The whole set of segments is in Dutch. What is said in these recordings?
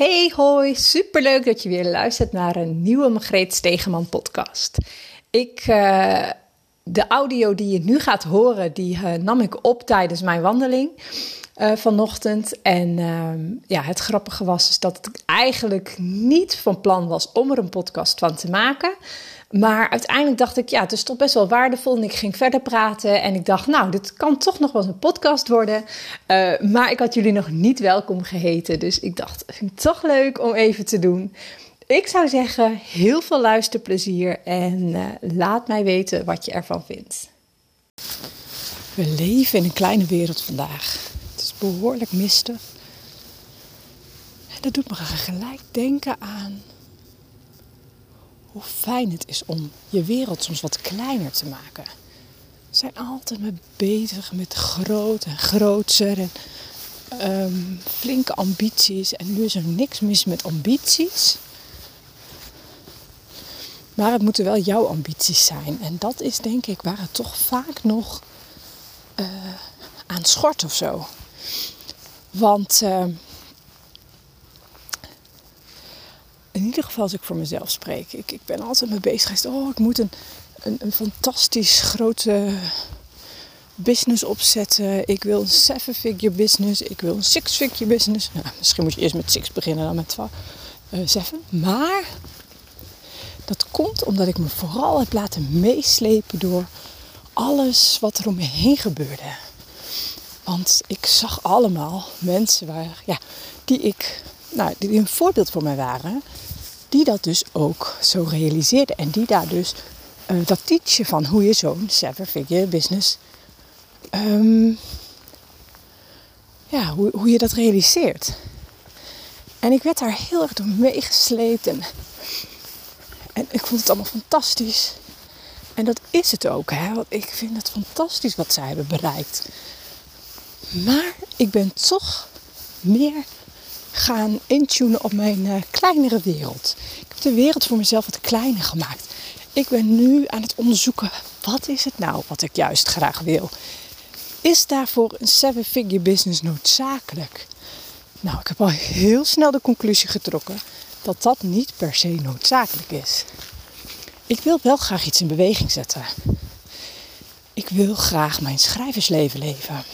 Hey hoi, superleuk dat je weer luistert naar een nieuwe Margreet Stegeman podcast. Ik, uh, de audio die je nu gaat horen, die uh, nam ik op tijdens mijn wandeling uh, vanochtend. En ehm, ja, het grappige was dus dat ik eigenlijk niet van plan was om er een podcast van te maken. Maar uiteindelijk dacht ik, ja, het is toch best wel waardevol. En ik ging verder praten en ik dacht, nou, dit kan toch nog wel eens een podcast worden. Uh, maar ik had jullie nog niet welkom geheten. Dus ik dacht, vind toch leuk om even te doen. Ik zou zeggen, heel veel luisterplezier en uh, laat mij weten wat je ervan vindt. We leven in een kleine wereld vandaag. Behoorlijk mistig. En dat doet me gelijk denken aan hoe fijn het is om je wereld soms wat kleiner te maken. We zijn altijd mee bezig met groot en grootser en um, flinke ambities. En nu is er niks mis met ambities. Maar het moeten wel jouw ambities zijn. En dat is denk ik waar het toch vaak nog uh, aan schort of zo. Want uh, in ieder geval als ik voor mezelf spreek. Ik, ik ben altijd mee bezig geweest. Oh, ik moet een, een, een fantastisch grote business opzetten. Ik wil een seven-figure business. Ik wil een six-figure business. Nou, misschien moet je eerst met six beginnen dan met twaalf, uh, seven. Maar dat komt omdat ik me vooral heb laten meeslepen door alles wat er om me heen gebeurde. Want ik zag allemaal mensen waar, ja, die ik, nou, die een voorbeeld voor mij waren die dat dus ook zo realiseerden. En die daar dus uh, dat teachen van hoe je zo'n seven-figure business, um, ja, hoe, hoe je dat realiseert. En ik werd daar heel erg door meegesleept en, en ik vond het allemaal fantastisch. En dat is het ook, hè? want ik vind het fantastisch wat zij hebben bereikt. Maar ik ben toch meer gaan intunen op mijn uh, kleinere wereld. Ik heb de wereld voor mezelf wat kleiner gemaakt. Ik ben nu aan het onderzoeken, wat is het nou wat ik juist graag wil? Is daarvoor een seven-figure business noodzakelijk? Nou, ik heb al heel snel de conclusie getrokken dat dat niet per se noodzakelijk is. Ik wil wel graag iets in beweging zetten. Ik wil graag mijn schrijversleven leven.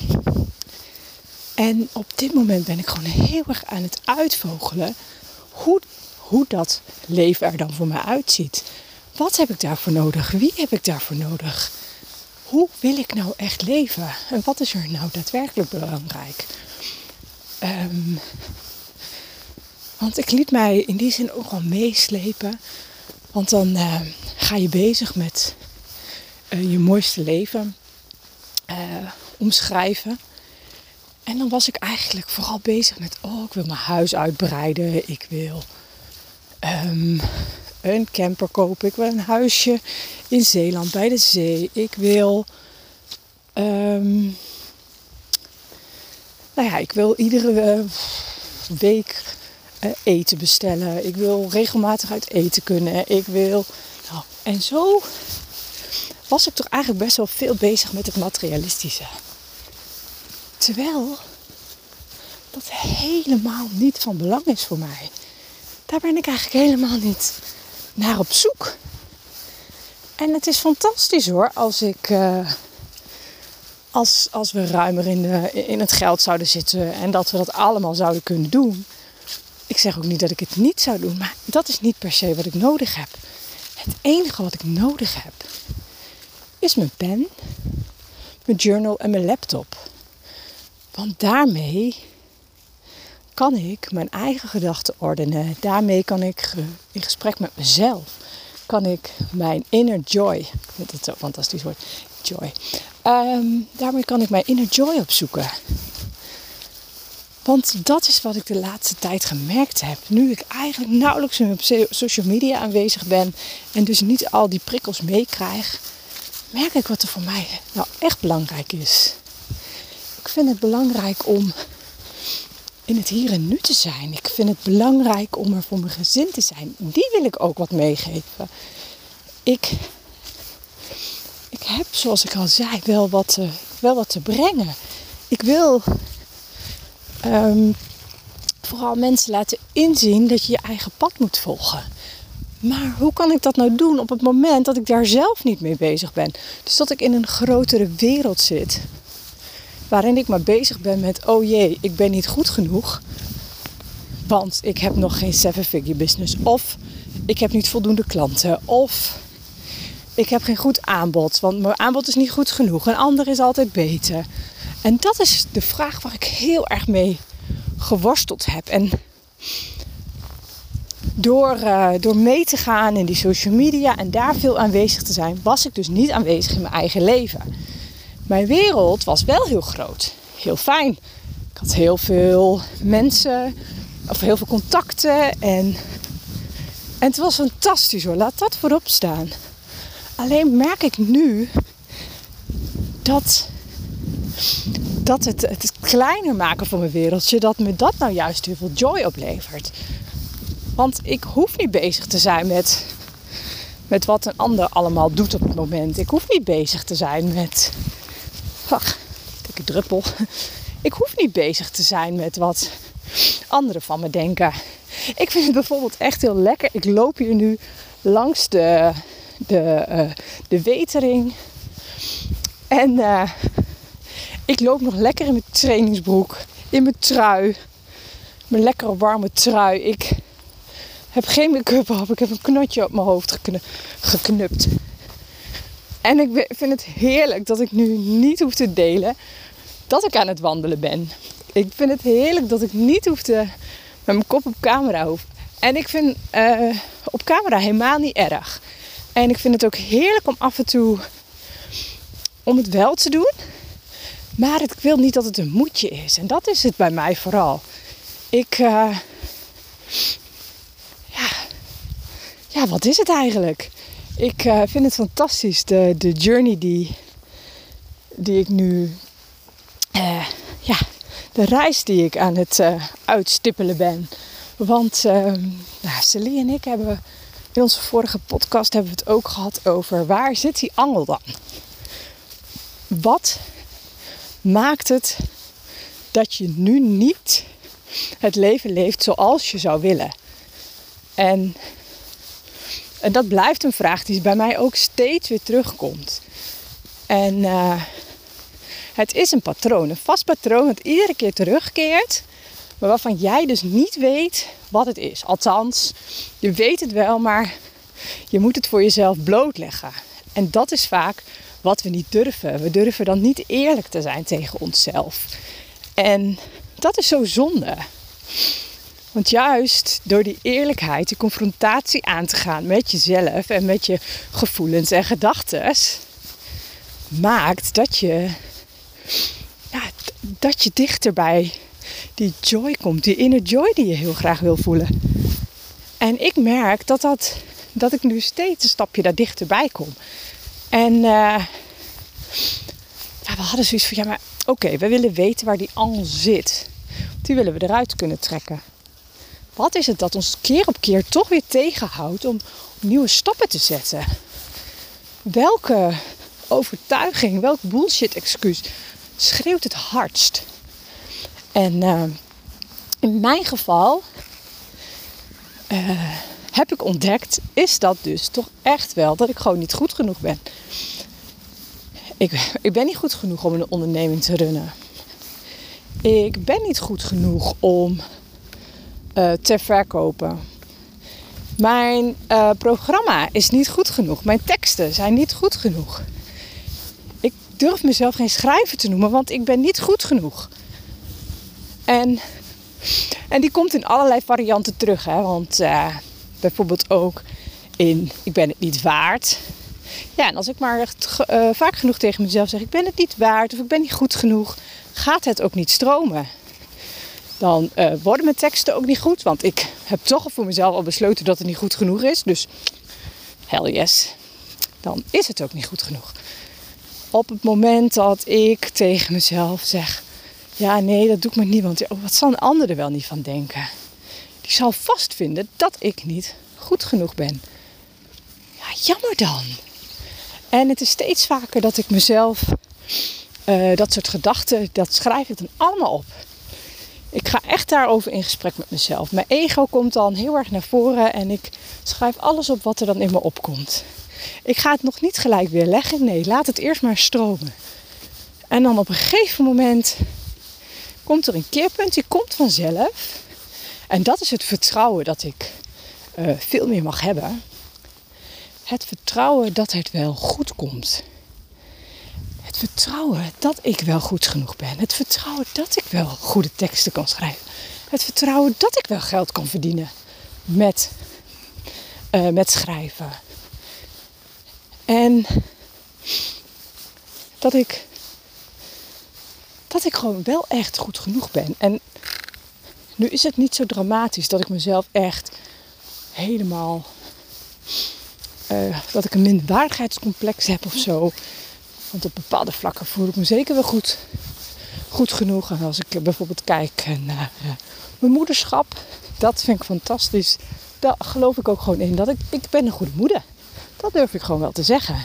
En op dit moment ben ik gewoon heel erg aan het uitvogelen hoe, hoe dat leven er dan voor mij uitziet. Wat heb ik daarvoor nodig? Wie heb ik daarvoor nodig? Hoe wil ik nou echt leven? En wat is er nou daadwerkelijk belangrijk? Um, want ik liet mij in die zin ook al meeslepen. Want dan uh, ga je bezig met uh, je mooiste leven uh, omschrijven. En dan was ik eigenlijk vooral bezig met, oh, ik wil mijn huis uitbreiden. Ik wil um, een camper kopen. Ik wil een huisje in Zeeland bij de zee. Ik wil, um, nou ja, ik wil iedere uh, week uh, eten bestellen. Ik wil regelmatig uit eten kunnen. Ik wil, nou, en zo was ik toch eigenlijk best wel veel bezig met het materialistische. Terwijl dat helemaal niet van belang is voor mij. Daar ben ik eigenlijk helemaal niet naar op zoek. En het is fantastisch hoor, als ik. Uh, als, als we ruimer in, de, in het geld zouden zitten en dat we dat allemaal zouden kunnen doen. Ik zeg ook niet dat ik het niet zou doen, maar dat is niet per se wat ik nodig heb. Het enige wat ik nodig heb is mijn pen, mijn journal en mijn laptop. Want daarmee kan ik mijn eigen gedachten ordenen. Daarmee kan ik in gesprek met mezelf. Kan ik mijn inner joy. Ik vind het zo fantastisch woord. Joy. Um, daarmee kan ik mijn inner joy opzoeken. Want dat is wat ik de laatste tijd gemerkt heb. Nu ik eigenlijk nauwelijks op social media aanwezig ben en dus niet al die prikkels meekrijg, merk ik wat er voor mij nou echt belangrijk is ik vind het belangrijk om in het hier en nu te zijn. Ik vind het belangrijk om er voor mijn gezin te zijn. Die wil ik ook wat meegeven. Ik, ik heb, zoals ik al zei, wel wat te, wel wat te brengen. Ik wil um, vooral mensen laten inzien dat je je eigen pad moet volgen. Maar hoe kan ik dat nou doen op het moment dat ik daar zelf niet mee bezig ben? Dus dat ik in een grotere wereld zit. Waarin ik maar bezig ben met, oh jee, ik ben niet goed genoeg. Want ik heb nog geen seven-figure business. Of ik heb niet voldoende klanten. Of ik heb geen goed aanbod. Want mijn aanbod is niet goed genoeg. Een ander is altijd beter. En dat is de vraag waar ik heel erg mee geworsteld heb. En door, uh, door mee te gaan in die social media en daar veel aanwezig te zijn, was ik dus niet aanwezig in mijn eigen leven. Mijn wereld was wel heel groot, heel fijn. Ik had heel veel mensen, of heel veel contacten en, en het was fantastisch hoor, laat dat voorop staan. Alleen merk ik nu dat, dat het, het kleiner maken van mijn wereldje, dat me dat nou juist heel veel joy oplevert. Want ik hoef niet bezig te zijn met, met wat een ander allemaal doet op het moment. Ik hoef niet bezig te zijn met. Ach, dikke druppel. Ik hoef niet bezig te zijn met wat anderen van me denken. Ik vind het bijvoorbeeld echt heel lekker. Ik loop hier nu langs de, de, uh, de wetering. En uh, ik loop nog lekker in mijn trainingsbroek. In mijn trui. Mijn lekkere warme trui. Ik heb geen make-up op. Ik heb een knotje op mijn hoofd geknupt. En ik vind het heerlijk dat ik nu niet hoef te delen dat ik aan het wandelen ben. Ik vind het heerlijk dat ik niet hoef te met mijn kop op camera hoef. En ik vind uh, op camera helemaal niet erg. En ik vind het ook heerlijk om af en toe om het wel te doen. Maar ik wil niet dat het een moedje is. En dat is het bij mij vooral. Ik, uh, ja, ja, wat is het eigenlijk? Ik uh, vind het fantastisch, de, de journey die, die ik nu, uh, ja, de reis die ik aan het uh, uitstippelen ben. Want nou, Celie en ik hebben in onze vorige podcast hebben we het ook gehad over waar zit die angel dan? Wat maakt het dat je nu niet het leven leeft zoals je zou willen? En, en dat blijft een vraag die bij mij ook steeds weer terugkomt. En uh, het is een patroon, een vast patroon dat iedere keer terugkeert, maar waarvan jij dus niet weet wat het is. Althans, je weet het wel, maar je moet het voor jezelf blootleggen. En dat is vaak wat we niet durven. We durven dan niet eerlijk te zijn tegen onszelf. En dat is zo zonde. Want juist door die eerlijkheid, die confrontatie aan te gaan met jezelf en met je gevoelens en gedachten, maakt dat je, ja, dat je dichter bij die joy komt, die inner joy die je heel graag wil voelen. En ik merk dat, dat, dat ik nu steeds een stapje daar dichterbij kom. En ja, we hadden zoiets van, ja maar oké, we willen weten waar die angel zit. Die willen we eruit kunnen trekken. Wat is het dat ons keer op keer toch weer tegenhoudt om nieuwe stappen te zetten? Welke overtuiging, welk bullshit-excuus schreeuwt het hardst? En uh, in mijn geval uh, heb ik ontdekt, is dat dus toch echt wel dat ik gewoon niet goed genoeg ben. Ik, ik ben niet goed genoeg om een onderneming te runnen. Ik ben niet goed genoeg om uh, te verkopen. Mijn uh, programma is niet goed genoeg. Mijn teksten zijn niet goed genoeg. Ik durf mezelf geen schrijver te noemen, want ik ben niet goed genoeg. En, en die komt in allerlei varianten terug. Hè? Want uh, bijvoorbeeld ook in ik ben het niet waard. Ja, en als ik maar echt vaak genoeg tegen mezelf zeg: ik ben het niet waard of ik ben niet goed genoeg, gaat het ook niet stromen. Dan uh, worden mijn teksten ook niet goed, want ik heb toch al voor mezelf al besloten dat het niet goed genoeg is. Dus hell yes, dan is het ook niet goed genoeg. Op het moment dat ik tegen mezelf zeg: ja, nee, dat doe ik maar niet, want oh, wat zal een ander er wel niet van denken? Die zal vast vinden dat ik niet goed genoeg ben. Ja, jammer dan. En het is steeds vaker dat ik mezelf uh, dat soort gedachten, dat schrijf ik dan allemaal op. Ik ga echt daarover in gesprek met mezelf. Mijn ego komt dan heel erg naar voren en ik schrijf alles op wat er dan in me opkomt. Ik ga het nog niet gelijk weer leggen. Nee, laat het eerst maar stromen. En dan op een gegeven moment komt er een keerpunt, die komt vanzelf. En dat is het vertrouwen dat ik uh, veel meer mag hebben. Het vertrouwen dat het wel goed komt. Het vertrouwen dat ik wel goed genoeg ben. Het vertrouwen dat ik wel goede teksten kan schrijven. Het vertrouwen dat ik wel geld kan verdienen met, uh, met schrijven. En dat ik, dat ik gewoon wel echt goed genoeg ben. En nu is het niet zo dramatisch dat ik mezelf echt helemaal. Uh, dat ik een minderwaardigheidscomplex heb of zo. Op bepaalde vlakken voel ik me zeker wel goed, goed genoeg. En als ik bijvoorbeeld kijk naar uh, mijn moederschap, dat vind ik fantastisch. Daar geloof ik ook gewoon in. Dat ik, ik ben een goede moeder. Dat durf ik gewoon wel te zeggen.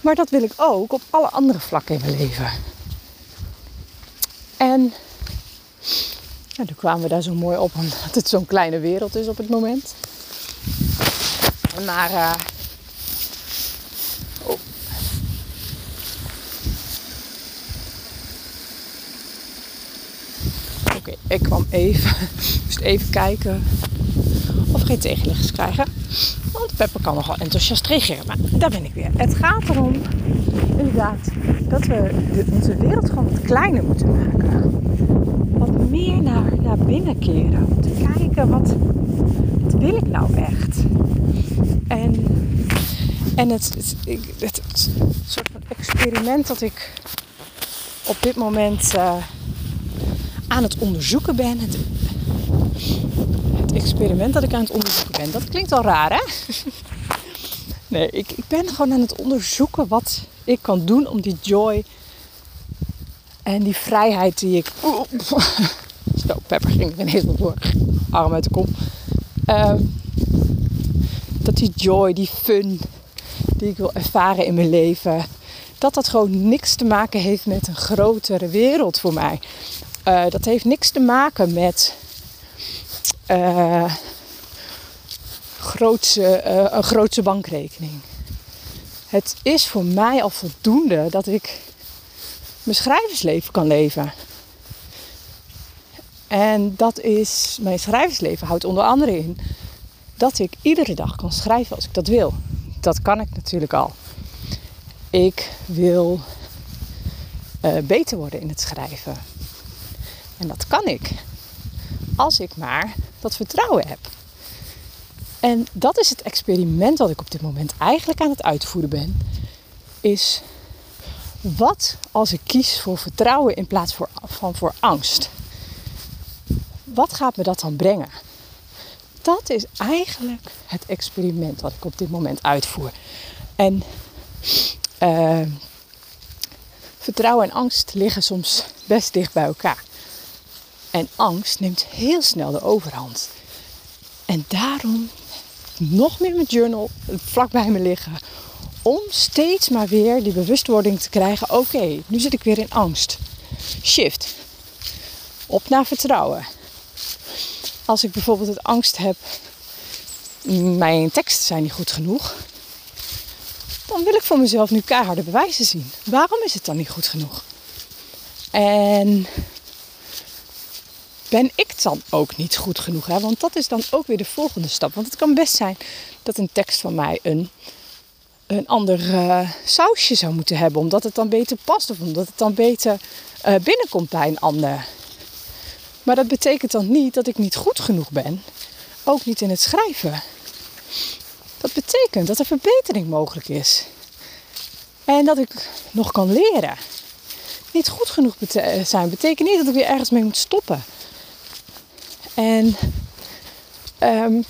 Maar dat wil ik ook op alle andere vlakken in mijn leven. En ja, toen kwamen we daar zo mooi op, omdat het zo'n kleine wereld is op het moment. Maar. Uh, oh. Oké, ik kwam even, moest even kijken of geen tegenliggers krijgen. Want Pepper kan nogal enthousiast reageren. Maar daar ben ik weer. Het gaat erom, inderdaad, dat we de, onze wereld gewoon wat kleiner moeten maken. Wat meer naar, naar binnen keren. Om te kijken, wat, wat wil ik nou echt? En, en het, het, soort van experiment dat ik op dit moment uh, aan het onderzoeken ben. Het, het experiment dat ik aan het onderzoeken ben. Dat klinkt al raar, hè? Nee, ik, ik ben gewoon aan het onderzoeken wat ik kan doen om die joy en die vrijheid die ik. Zo, Pepper ging ineens wat door. Arm uit de kom. Ehm, dat die joy, die fun die ik wil ervaren in mijn leven, dat dat gewoon niks te maken heeft met een grotere wereld voor mij. Uh, dat heeft niks te maken met uh, grootse, uh, een grootse bankrekening. Het is voor mij al voldoende dat ik mijn schrijversleven kan leven. En dat is, mijn schrijversleven houdt onder andere in dat ik iedere dag kan schrijven als ik dat wil. Dat kan ik natuurlijk al. Ik wil beter worden in het schrijven. En dat kan ik. Als ik maar dat vertrouwen heb. En dat is het experiment wat ik op dit moment eigenlijk aan het uitvoeren ben. Is wat als ik kies voor vertrouwen in plaats van voor angst? Wat gaat me dat dan brengen? Dat is eigenlijk het experiment wat ik op dit moment uitvoer. En uh, vertrouwen en angst liggen soms best dicht bij elkaar. En angst neemt heel snel de overhand. En daarom nog meer mijn journal vlak bij me liggen. Om steeds maar weer die bewustwording te krijgen. Oké, nu zit ik weer in angst. Shift. Op naar vertrouwen. Als ik bijvoorbeeld het angst heb, mijn teksten zijn niet goed genoeg. Dan wil ik voor mezelf nu keiharde bewijzen zien. Waarom is het dan niet goed genoeg? En ben ik dan ook niet goed genoeg? Hè? Want dat is dan ook weer de volgende stap. Want het kan best zijn dat een tekst van mij een, een ander uh, sausje zou moeten hebben. Omdat het dan beter past of omdat het dan beter uh, binnenkomt bij een ander. Maar dat betekent dan niet dat ik niet goed genoeg ben. Ook niet in het schrijven. Dat betekent dat er verbetering mogelijk is. En dat ik nog kan leren. Niet goed genoeg zijn betekent niet dat ik weer ergens mee moet stoppen. En um,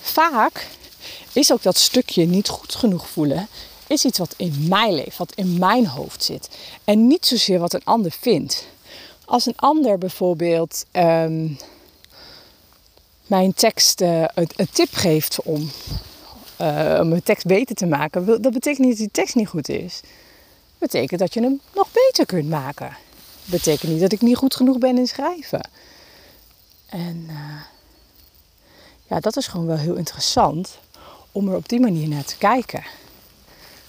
vaak is ook dat stukje niet goed genoeg voelen, is iets wat in mij leeft, wat in mijn hoofd zit. En niet zozeer wat een ander vindt. Als een ander bijvoorbeeld um, mijn tekst uh, een, tip geeft om, uh, om mijn tekst beter te maken, dat betekent niet dat die tekst niet goed is. Dat betekent dat je hem nog beter kunt maken. betekent niet dat ik niet goed genoeg ben in schrijven. En uh, ja, dat is gewoon wel heel interessant om er op die manier naar te kijken.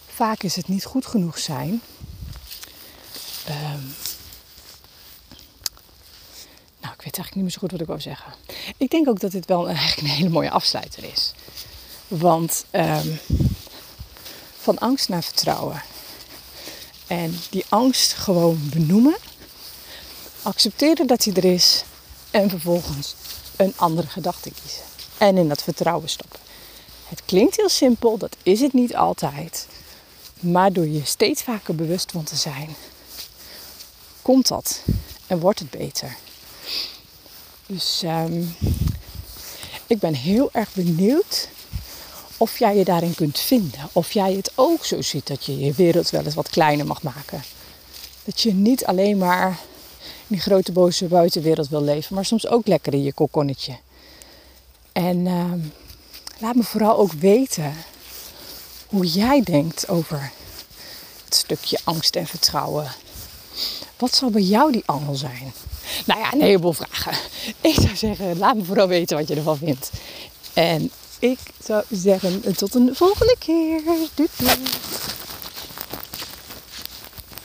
Vaak is het niet goed genoeg zijn. Um, nou, ik weet eigenlijk niet meer zo goed wat ik wou zeggen. Ik denk ook dat dit wel eigenlijk een hele mooie afsluiter is. Want um, van angst naar vertrouwen. En die angst gewoon benoemen. Accepteren dat hij er is. En vervolgens een andere gedachte kiezen. En in dat vertrouwen stoppen. Het klinkt heel simpel, dat is het niet altijd. Maar door je steeds vaker bewust van te zijn, komt dat en wordt het beter. Dus um, ik ben heel erg benieuwd of jij je daarin kunt vinden. Of jij het ook zo ziet dat je je wereld wel eens wat kleiner mag maken. Dat je niet alleen maar die grote boze buitenwereld wil leven, maar soms ook lekker in je kokonnetje. En uh, laat me vooral ook weten hoe jij denkt over het stukje angst en vertrouwen. Wat zal bij jou die angel zijn? Nou ja, een heleboel vragen. Ik zou zeggen, laat me vooral weten wat je ervan vindt. En ik zou zeggen, tot een volgende keer. Doei.